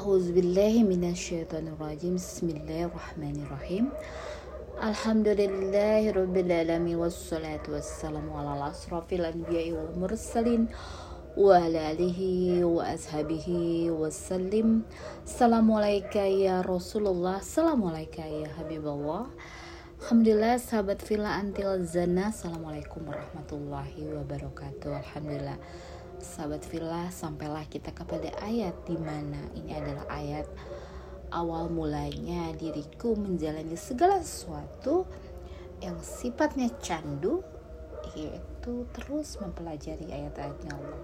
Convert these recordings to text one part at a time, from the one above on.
A'udzubillahiminasyaitonirrajim Bismillahirrahmanirrahim Alhamdulillahirrabbilalamin Wassalatu wassalamu ala anbiya'i wal mursalin Wa ala alihi wa ashabihi Assalamualaikum ya Rasulullah Assalamualaikum ya Alhamdulillah sahabat Villa Antil Zana Assalamualaikum warahmatullahi wabarakatuh. Alhamdulillah sahabat Villa sampailah kita kepada ayat di mana ini adalah ayat awal mulanya diriku menjalani segala sesuatu yang sifatnya candu yaitu terus mempelajari ayat-ayatnya Allah.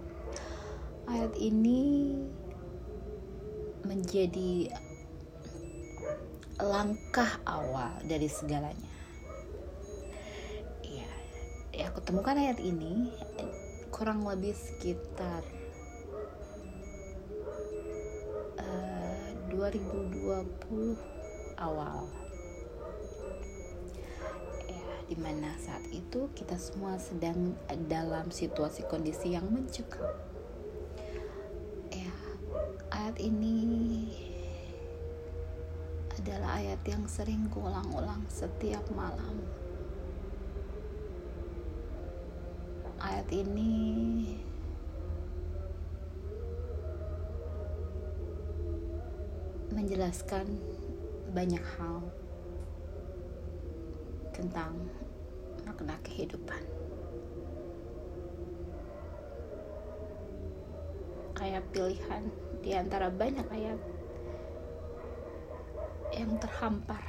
Ayat ini menjadi langkah awal dari segalanya. Iya, ya aku temukan ayat ini kurang lebih sekitar uh, 2020 awal. Ya di mana saat itu kita semua sedang dalam situasi kondisi yang mencekam. Ya ayat ini adalah ayat yang sering kuulang-ulang setiap malam ayat ini menjelaskan banyak hal tentang makna kehidupan. Kayak pilihan di antara banyak ayat yang terhampar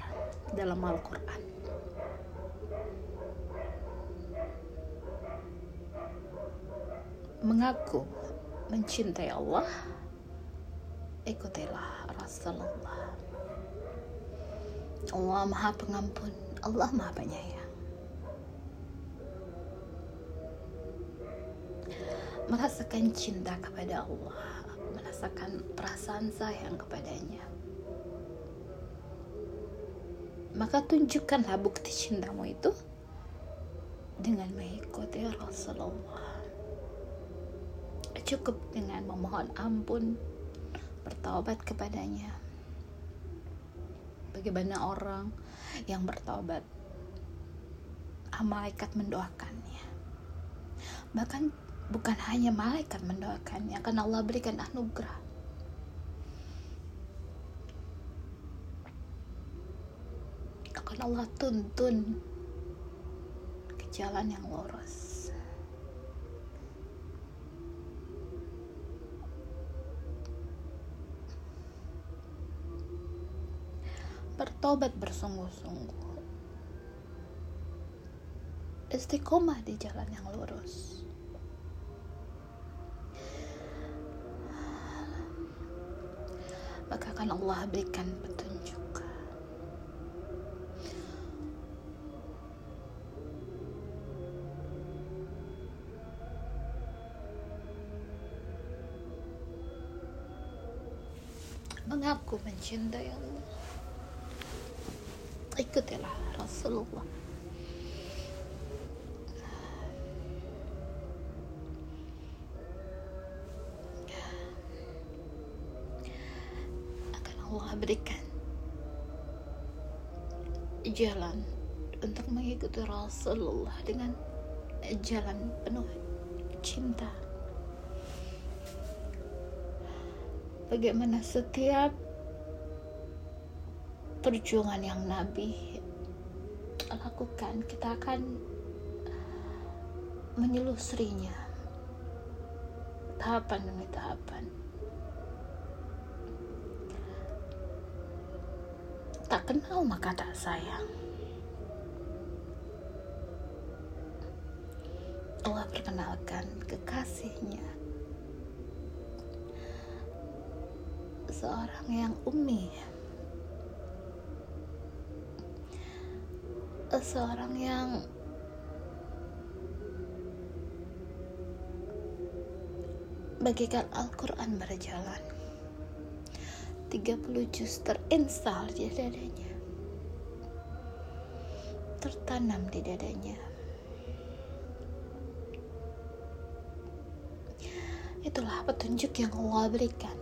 dalam Al-Quran. Mengaku mencintai Allah, ikutilah Rasulullah. Allah Maha Pengampun, Allah Maha Penyayang. Merasakan cinta kepada Allah, merasakan perasaan sayang kepadanya. Maka tunjukkanlah bukti cintamu itu dengan mengikuti Rasulullah cukup dengan memohon ampun, bertaubat kepadanya. Bagaimana orang yang bertaubat, malaikat mendoakannya. Bahkan bukan hanya malaikat mendoakannya, karena Allah berikan anugerah. Akan Allah tuntun ke jalan yang lurus. Bertobat bersungguh-sungguh. Istiqomah di jalan yang lurus. Maka akan Allah berikan petunjuk. Mengaku mencintai Allah ikutilah Rasulullah. Akan Allah berikan jalan untuk mengikuti Rasulullah dengan jalan penuh cinta. Bagaimana setiap perjuangan yang Nabi lakukan kita akan menyelusurinya. Tahapan demi tahapan. Tak kenal maka tak sayang. Allah perkenalkan kekasihnya. Seorang yang umi seorang yang bagikan Al-Quran berjalan. 30 juz terinstal di dadanya. Tertanam di dadanya. Itulah petunjuk yang Allah berikan.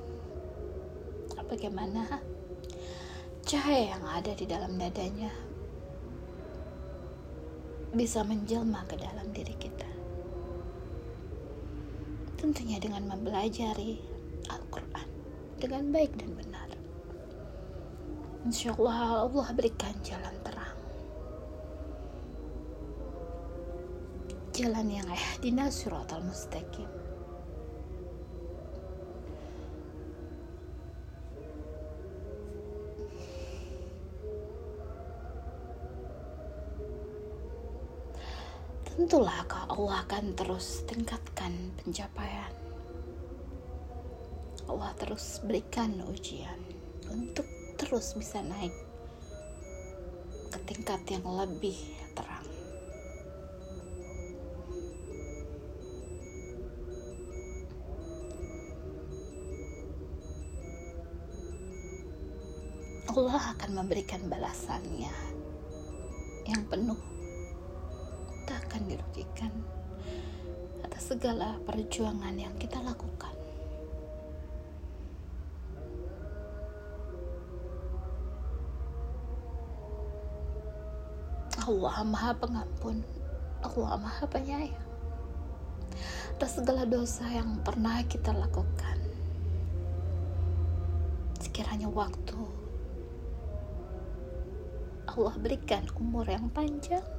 Bagaimana cahaya yang ada di dalam dadanya bisa menjelma ke dalam diri kita. Tentunya dengan mempelajari Al-Quran dengan baik dan benar. Insya Allah Allah berikan jalan terang. Jalan yang ihdina suratal mustaqim. Tentulah Allah akan terus tingkatkan pencapaian. Allah terus berikan ujian untuk terus bisa naik ke tingkat yang lebih terang. Allah akan memberikan balasannya yang penuh akan dirugikan atas segala perjuangan yang kita lakukan. Allah Maha Pengampun, Allah Maha Penyayang atas segala dosa yang pernah kita lakukan. Sekiranya waktu Allah berikan umur yang panjang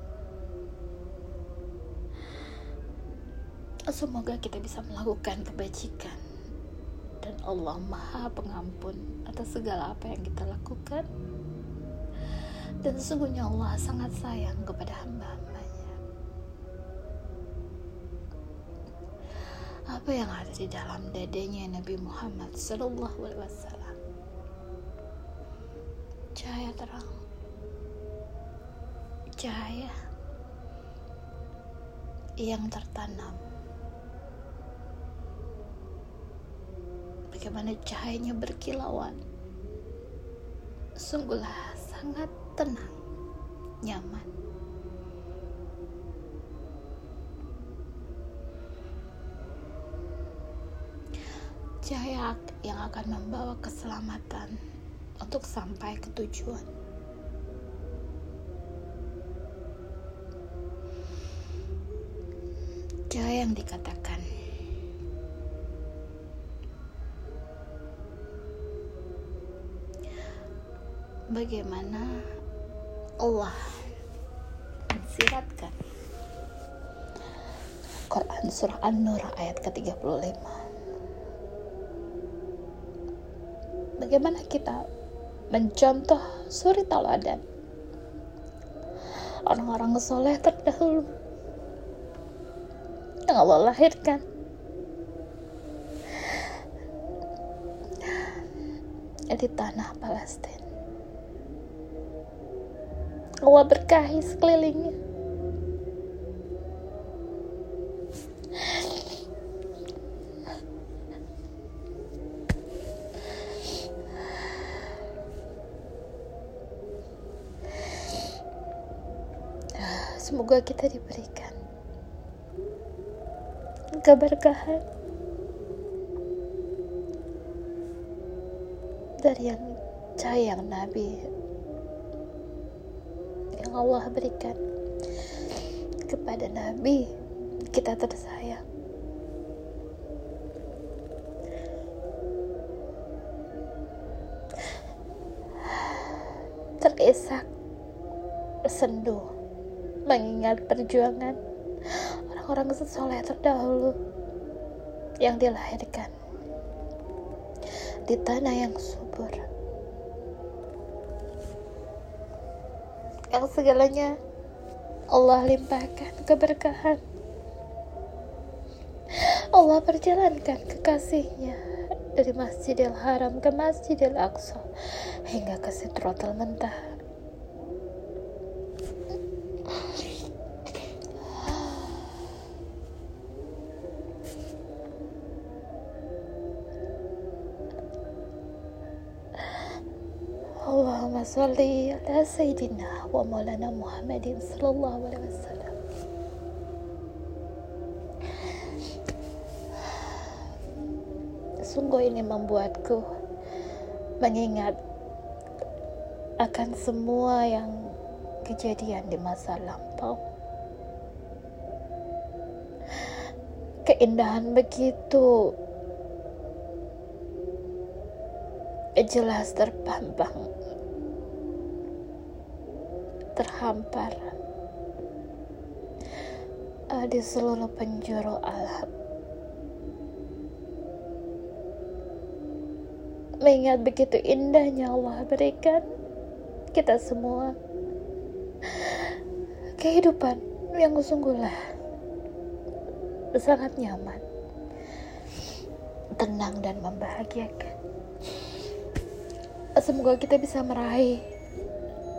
Semoga kita bisa melakukan kebajikan dan Allah Maha Pengampun atas segala apa yang kita lakukan. Dan sesungguhnya Allah sangat sayang kepada hamba-hambanya. Apa yang ada di dalam dadanya Nabi Muhammad Sallallahu Alaihi Wasallam? Cahaya terang, cahaya yang tertanam bagaimana cahayanya berkilauan. Sungguhlah sangat tenang, nyaman. Cahaya yang akan membawa keselamatan untuk sampai ke tujuan. Cahaya yang dikatakan bagaimana Allah mensiratkan Quran surah An-Nur ayat ke-35? Bagaimana kita mencontoh suri teladan orang-orang soleh terdahulu? Yang Allah lahirkan. Di tanah Palestina Allah berkahi sekelilingnya. Semoga kita diberikan keberkahan dari yang sayang Nabi Allah berikan kepada Nabi kita tersayang. Terisak, sendu, mengingat perjuangan orang-orang sesoleh terdahulu yang dilahirkan di tanah yang subur. Yang segalanya Allah limpahkan keberkahan. Allah perjalankan kekasihnya dari Masjidil Haram ke Masjidil Aqsa hingga ke Sidratul Muntaha. Salli ala Sayyidina wa maulana Muhammadin sallallahu alaihi wasallam Sungguh ini membuatku mengingat akan semua yang kejadian di masa lampau. Keindahan begitu jelas terpampang, terhampar di seluruh penjuru alam. Mengingat begitu indahnya Allah berikan kita semua kehidupan yang sungguhlah sangat nyaman, tenang dan membahagiakan. Semoga kita bisa meraih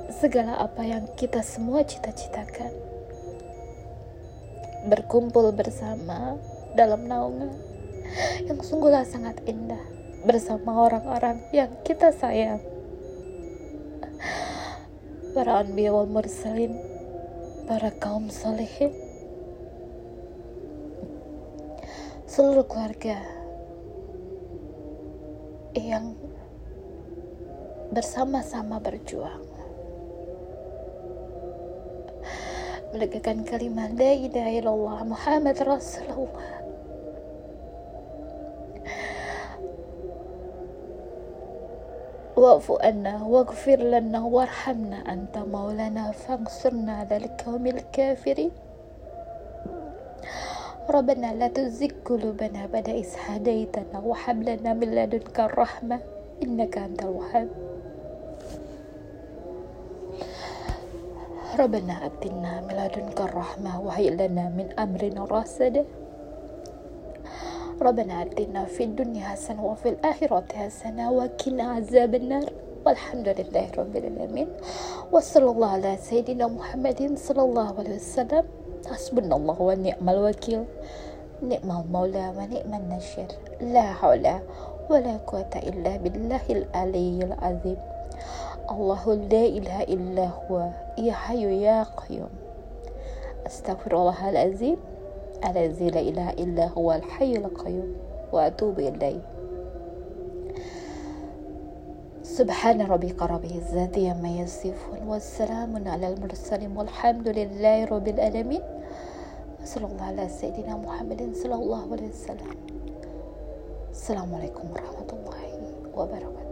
segala apa yang kita semua cita-citakan. Berkumpul bersama dalam naungan yang sungguhlah sangat indah bersama orang-orang yang kita sayang. Para anbiya wal mursalin, para kaum salihin, seluruh keluarga yang bersama-sama berjuang menegakkan kalimat la ilaha illallah Muhammad Rasulullah. واعف عنا واغفر لنا وارحمنا أنت مولانا فانصرنا على القوم الكافرين ربنا لا تزغ قلوبنا بعد إذ هديتنا وهب لنا من لدنك الرحمة إنك أنت الوهاب ربنا أبدلنا من لدنك الرحمة وهيئ لنا من أمرنا رشدا ربنا آتنا في الدنيا حسنة وفي الآخرة حسنة وقنا عذاب النار. والحمد لله رب العالمين. وصلى الله على سيدنا محمد صلى الله عليه وسلم. حسبنا الله ونعم الوكيل. نعم المولى ونعم النشر لا حول ولا قوة إلا بالله العلي العظيم. الله لا إله إلا هو. يا حي يا قيوم. أستغفر الله العظيم. الذي لا إله إلا هو الحي القيوم. وأتوب إليه. سبحان ربك رب العزة عما يصفون والسلام على المرسلين والحمد لله رب العالمين. وصلى الله على سيدنا محمد صلى الله عليه وسلم. السلام عليكم ورحمة الله وبركاته.